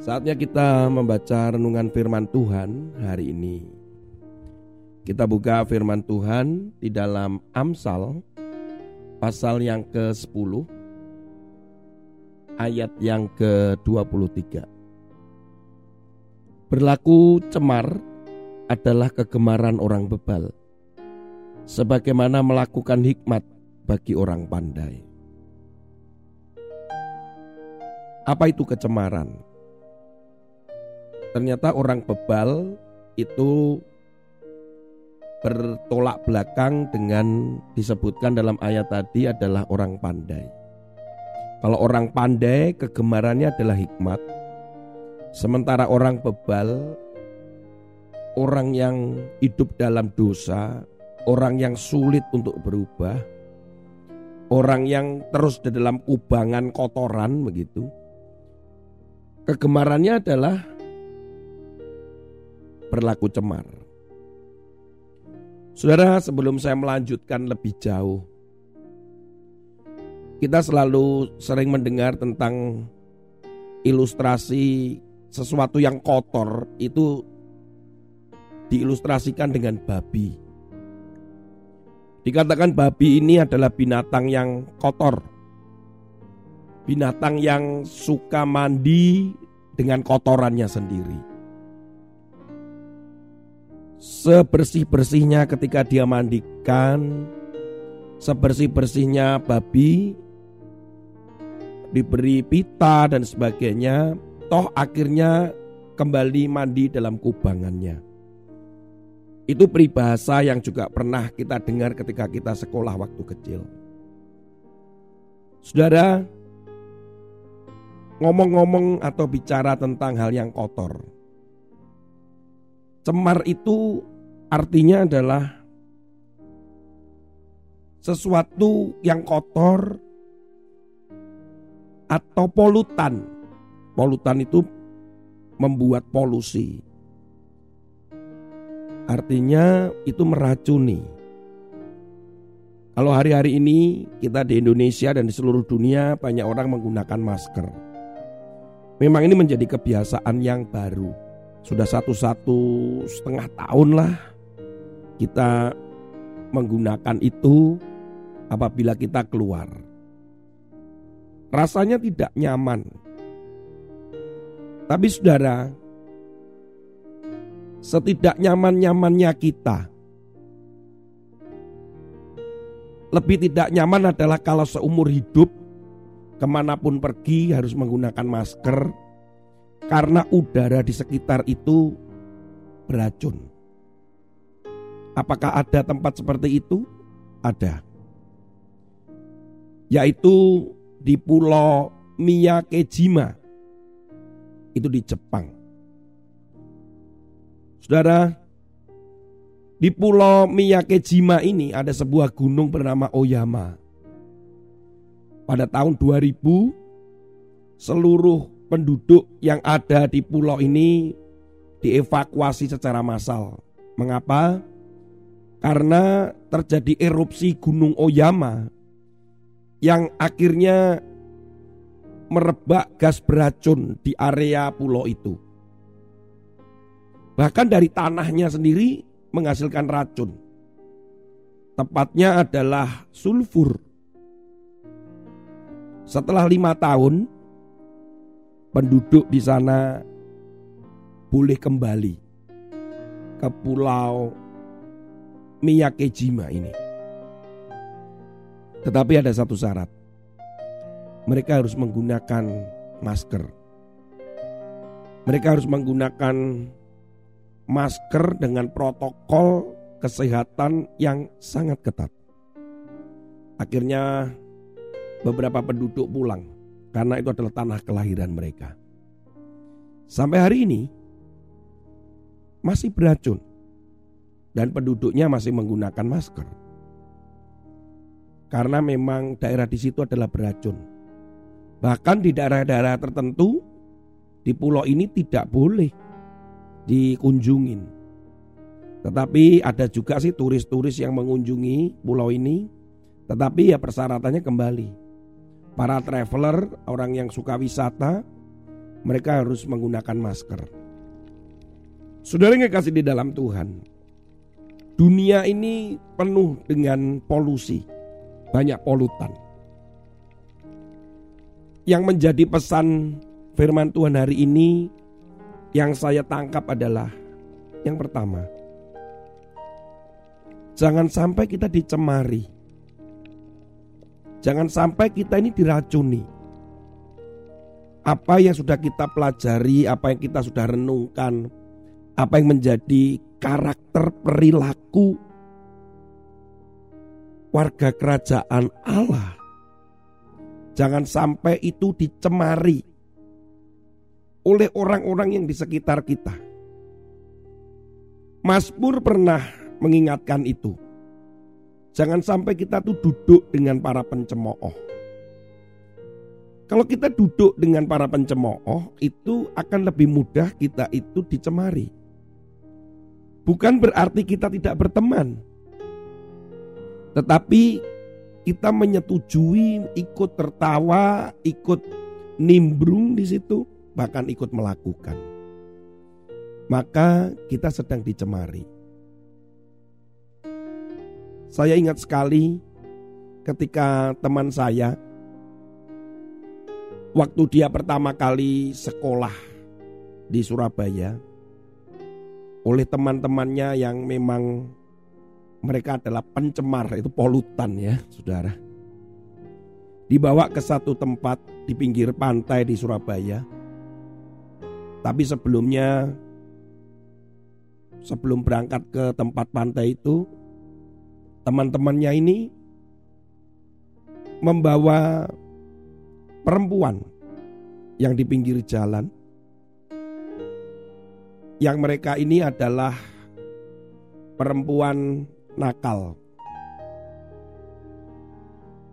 Saatnya kita membaca renungan firman Tuhan hari ini. Kita buka firman Tuhan di dalam Amsal pasal yang ke-10 ayat yang ke-23. Berlaku cemar adalah kegemaran orang bebal sebagaimana melakukan hikmat bagi orang pandai. Apa itu kecemaran? Ternyata orang bebal itu bertolak belakang dengan disebutkan dalam ayat tadi adalah orang pandai. Kalau orang pandai kegemarannya adalah hikmat. Sementara orang bebal orang yang hidup dalam dosa, orang yang sulit untuk berubah, orang yang terus di dalam kubangan kotoran begitu. Kegemarannya adalah berlaku cemar. Saudara, sebelum saya melanjutkan lebih jauh, kita selalu sering mendengar tentang ilustrasi sesuatu yang kotor itu diilustrasikan dengan babi. Dikatakan babi ini adalah binatang yang kotor. Binatang yang suka mandi dengan kotorannya sendiri sebersih-bersihnya ketika dia mandikan, sebersih-bersihnya babi, diberi pita dan sebagainya, toh akhirnya kembali mandi dalam kubangannya. Itu peribahasa yang juga pernah kita dengar ketika kita sekolah waktu kecil. Saudara, ngomong-ngomong atau bicara tentang hal yang kotor, Cemar itu artinya adalah sesuatu yang kotor atau polutan. Polutan itu membuat polusi. Artinya itu meracuni. Kalau hari-hari ini kita di Indonesia dan di seluruh dunia banyak orang menggunakan masker. Memang ini menjadi kebiasaan yang baru sudah satu satu setengah tahun lah kita menggunakan itu apabila kita keluar. Rasanya tidak nyaman. Tapi saudara, setidak nyaman-nyamannya kita, lebih tidak nyaman adalah kalau seumur hidup ke mana pun pergi harus menggunakan masker, karena udara di sekitar itu beracun. Apakah ada tempat seperti itu? Ada. Yaitu di Pulau Miyakejima. Itu di Jepang. Saudara, di Pulau Miyakejima ini ada sebuah gunung bernama Oyama. Pada tahun 2000 seluruh penduduk yang ada di pulau ini dievakuasi secara massal. Mengapa? Karena terjadi erupsi Gunung Oyama yang akhirnya merebak gas beracun di area pulau itu. Bahkan dari tanahnya sendiri menghasilkan racun. Tepatnya adalah sulfur. Setelah lima tahun, penduduk di sana boleh kembali ke pulau Miyakejima ini. Tetapi ada satu syarat. Mereka harus menggunakan masker. Mereka harus menggunakan masker dengan protokol kesehatan yang sangat ketat. Akhirnya beberapa penduduk pulang karena itu adalah tanah kelahiran mereka. sampai hari ini masih beracun dan penduduknya masih menggunakan masker. Karena memang daerah di situ adalah beracun. Bahkan di daerah-daerah tertentu di pulau ini tidak boleh dikunjungin. Tetapi ada juga sih turis-turis yang mengunjungi pulau ini. Tetapi ya persyaratannya kembali. Para traveler, orang yang suka wisata, mereka harus menggunakan masker. Saudara yang kasih di dalam Tuhan, dunia ini penuh dengan polusi, banyak polutan. Yang menjadi pesan firman Tuhan hari ini yang saya tangkap adalah yang pertama, jangan sampai kita dicemari. Jangan sampai kita ini diracuni apa yang sudah kita pelajari, apa yang kita sudah renungkan, apa yang menjadi karakter perilaku warga kerajaan Allah. Jangan sampai itu dicemari oleh orang-orang yang di sekitar kita. Mazmur pernah mengingatkan itu. Jangan sampai kita tuh duduk dengan para pencemooh kalau kita duduk dengan para pencemooh, itu akan lebih mudah kita itu dicemari. Bukan berarti kita tidak berteman, tetapi kita menyetujui, ikut tertawa, ikut nimbrung di situ, bahkan ikut melakukan. Maka kita sedang dicemari. Saya ingat sekali ketika teman saya waktu dia pertama kali sekolah di Surabaya oleh teman-temannya yang memang mereka adalah pencemar itu polutan ya saudara. Dibawa ke satu tempat di pinggir pantai di Surabaya. Tapi sebelumnya sebelum berangkat ke tempat pantai itu teman-temannya ini membawa perempuan yang di pinggir jalan yang mereka ini adalah perempuan nakal.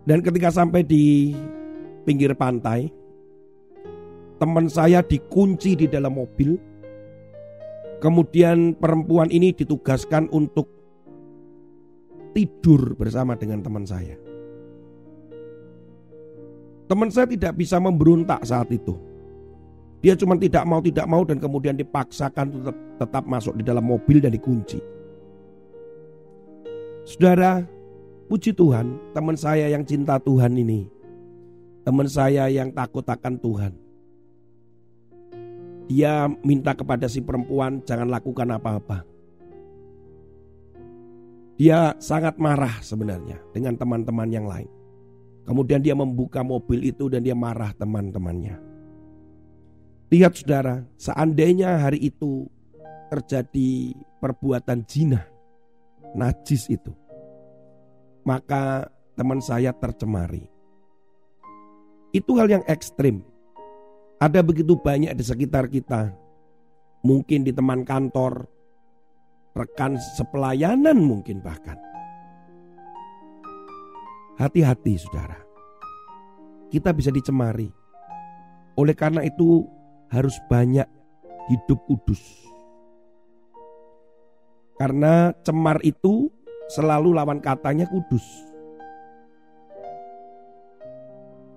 Dan ketika sampai di pinggir pantai, teman saya dikunci di dalam mobil. Kemudian perempuan ini ditugaskan untuk tidur bersama dengan teman saya. Teman saya tidak bisa memberontak saat itu. Dia cuma tidak mau tidak mau dan kemudian dipaksakan tetap, tetap masuk di dalam mobil dan dikunci. Saudara, puji Tuhan, teman saya yang cinta Tuhan ini, teman saya yang takut akan Tuhan. Dia minta kepada si perempuan jangan lakukan apa-apa. Dia sangat marah sebenarnya dengan teman-teman yang lain. Kemudian dia membuka mobil itu dan dia marah teman-temannya. Lihat saudara, seandainya hari itu terjadi perbuatan zina, najis itu, maka teman saya tercemari. Itu hal yang ekstrim. Ada begitu banyak di sekitar kita, mungkin di teman kantor, rekan sepelayanan mungkin bahkan Hati-hati saudara. Kita bisa dicemari. Oleh karena itu harus banyak hidup kudus. Karena cemar itu selalu lawan katanya kudus.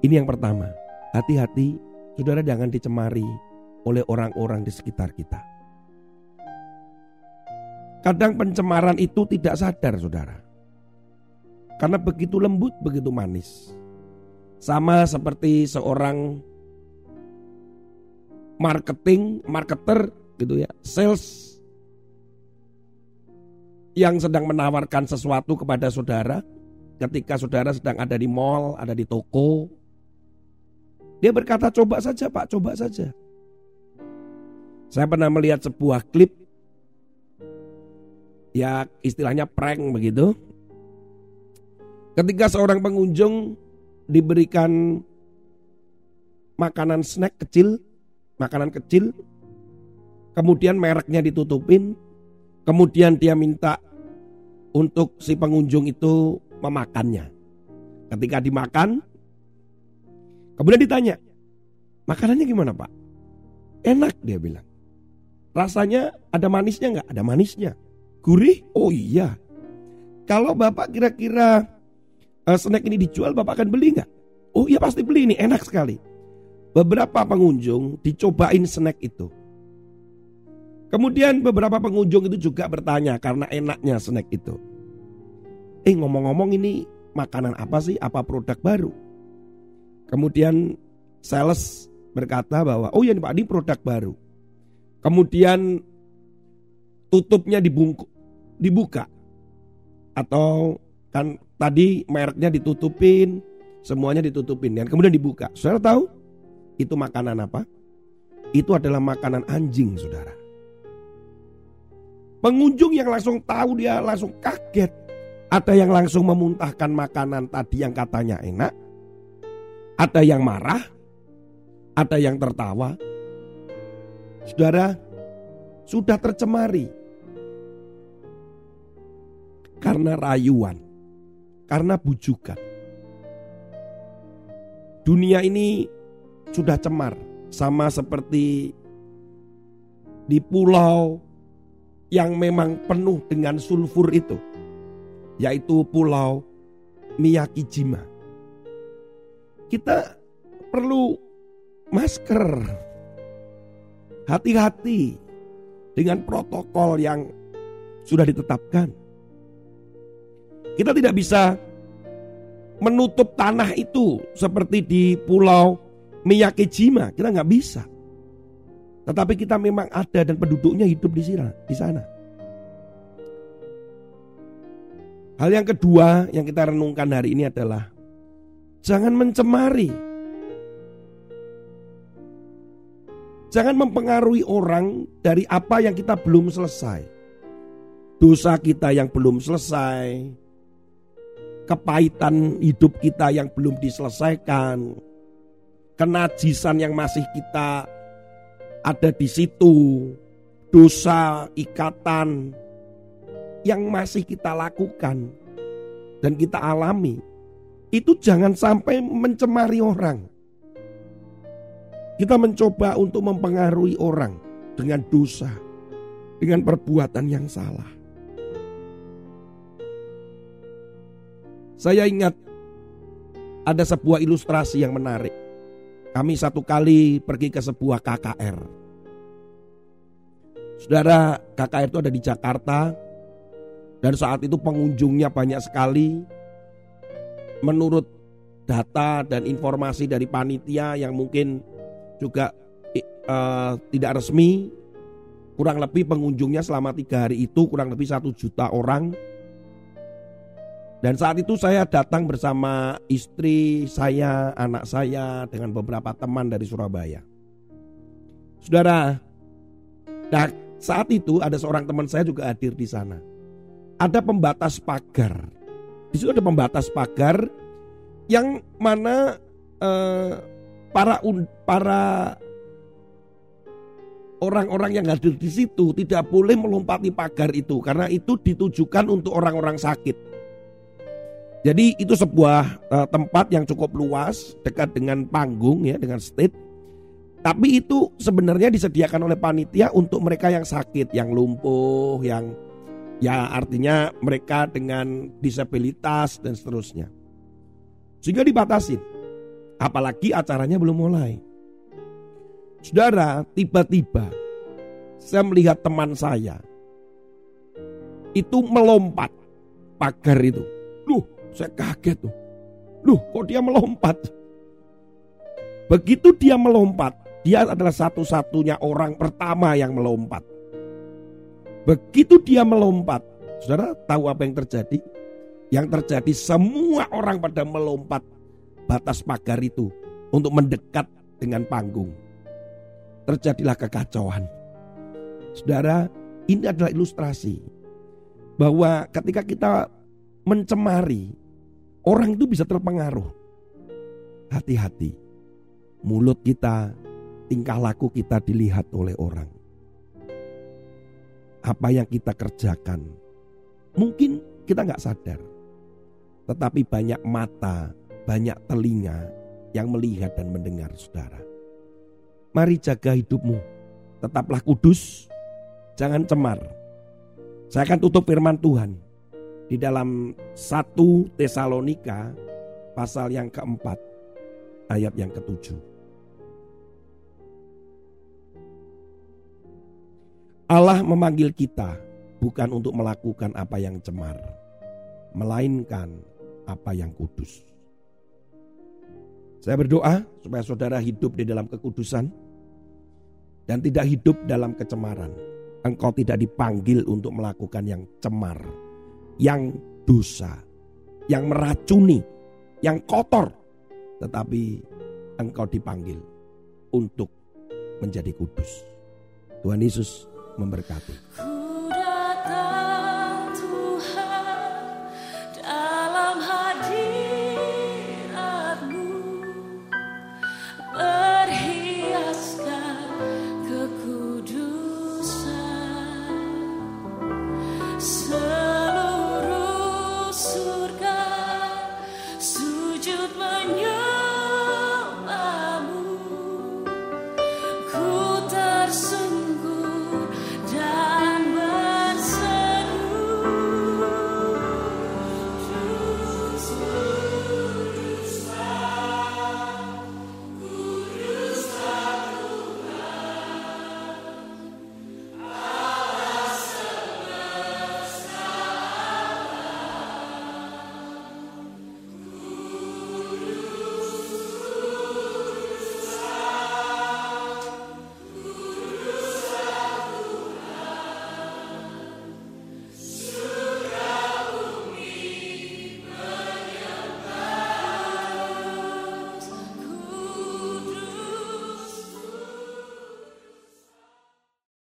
Ini yang pertama. Hati-hati saudara jangan dicemari oleh orang-orang di sekitar kita. Kadang pencemaran itu tidak sadar saudara. Karena begitu lembut, begitu manis. Sama seperti seorang marketing, marketer gitu ya, sales yang sedang menawarkan sesuatu kepada saudara ketika saudara sedang ada di mall, ada di toko. Dia berkata, "Coba saja, Pak, coba saja." Saya pernah melihat sebuah klip ya istilahnya prank begitu Ketika seorang pengunjung diberikan makanan snack kecil, makanan kecil kemudian mereknya ditutupin, kemudian dia minta untuk si pengunjung itu memakannya. Ketika dimakan, kemudian ditanya, makanannya gimana pak? Enak dia bilang. Rasanya ada manisnya nggak? Ada manisnya. Gurih? Oh iya. Kalau bapak kira-kira uh, snack ini dijual, bapak akan beli nggak? Oh iya pasti beli ini, enak sekali. Beberapa pengunjung dicobain snack itu. Kemudian beberapa pengunjung itu juga bertanya karena enaknya snack itu. Eh ngomong-ngomong ini makanan apa sih? Apa produk baru? Kemudian sales berkata bahwa oh ya Pak ini produk baru. Kemudian tutupnya dibungku, dibuka atau kan tadi mereknya ditutupin, semuanya ditutupin dan kemudian dibuka. Saudara tahu itu makanan apa? Itu adalah makanan anjing, saudara. Pengunjung yang langsung tahu dia langsung kaget. Ada yang langsung memuntahkan makanan tadi yang katanya enak. Ada yang marah. Ada yang tertawa. Saudara, sudah tercemari. Karena rayuan. Karena bujukan. Dunia ini sudah cemar. Sama seperti di pulau yang memang penuh dengan sulfur itu, yaitu Pulau Miyakijima. Kita perlu masker. Hati-hati dengan protokol yang sudah ditetapkan. Kita tidak bisa menutup tanah itu seperti di Pulau Miyakijima. Kita nggak bisa. Tetapi kita memang ada dan penduduknya hidup di sana. Di sana. Hal yang kedua yang kita renungkan hari ini adalah jangan mencemari. Jangan mempengaruhi orang dari apa yang kita belum selesai. Dosa kita yang belum selesai, kepahitan hidup kita yang belum diselesaikan, kenajisan yang masih kita ada di situ dosa ikatan yang masih kita lakukan dan kita alami itu jangan sampai mencemari orang. Kita mencoba untuk mempengaruhi orang dengan dosa, dengan perbuatan yang salah. Saya ingat ada sebuah ilustrasi yang menarik. Kami satu kali pergi ke sebuah KKR. Saudara, KKR itu ada di Jakarta dan saat itu pengunjungnya banyak sekali. Menurut data dan informasi dari panitia yang mungkin juga uh, tidak resmi, kurang lebih pengunjungnya selama tiga hari itu kurang lebih satu juta orang dan saat itu saya datang bersama istri saya, anak saya, dengan beberapa teman dari Surabaya. Saudara, nah saat itu ada seorang teman saya juga hadir di sana. Ada pembatas pagar. Di situ ada pembatas pagar yang mana eh, para para orang-orang yang hadir di situ tidak boleh melompati pagar itu karena itu ditujukan untuk orang-orang sakit. Jadi itu sebuah uh, tempat yang cukup luas dekat dengan panggung ya dengan stage. Tapi itu sebenarnya disediakan oleh panitia untuk mereka yang sakit, yang lumpuh, yang ya artinya mereka dengan disabilitas dan seterusnya. Sehingga dibatasin. Apalagi acaranya belum mulai. Saudara, tiba-tiba saya melihat teman saya itu melompat pagar itu. Saya kaget tuh. Loh kok dia melompat? Begitu dia melompat, dia adalah satu-satunya orang pertama yang melompat. Begitu dia melompat, saudara tahu apa yang terjadi? Yang terjadi semua orang pada melompat batas pagar itu untuk mendekat dengan panggung. Terjadilah kekacauan. Saudara, ini adalah ilustrasi bahwa ketika kita mencemari Orang itu bisa terpengaruh. Hati-hati. Mulut kita, tingkah laku kita dilihat oleh orang. apa yang kita kerjakan. Mungkin kita nggak sadar, tetapi banyak mata, banyak telinga yang melihat dan mendengar saudara. Mari jaga hidupmu, tetaplah kudus, jangan cemar. Saya akan tutup firman Tuhan di dalam satu Tesalonika pasal yang keempat ayat yang ketujuh. Allah memanggil kita bukan untuk melakukan apa yang cemar, melainkan apa yang kudus. Saya berdoa supaya saudara hidup di dalam kekudusan dan tidak hidup dalam kecemaran. Engkau tidak dipanggil untuk melakukan yang cemar, yang dosa, yang meracuni, yang kotor, tetapi engkau dipanggil untuk menjadi kudus. Tuhan Yesus memberkati.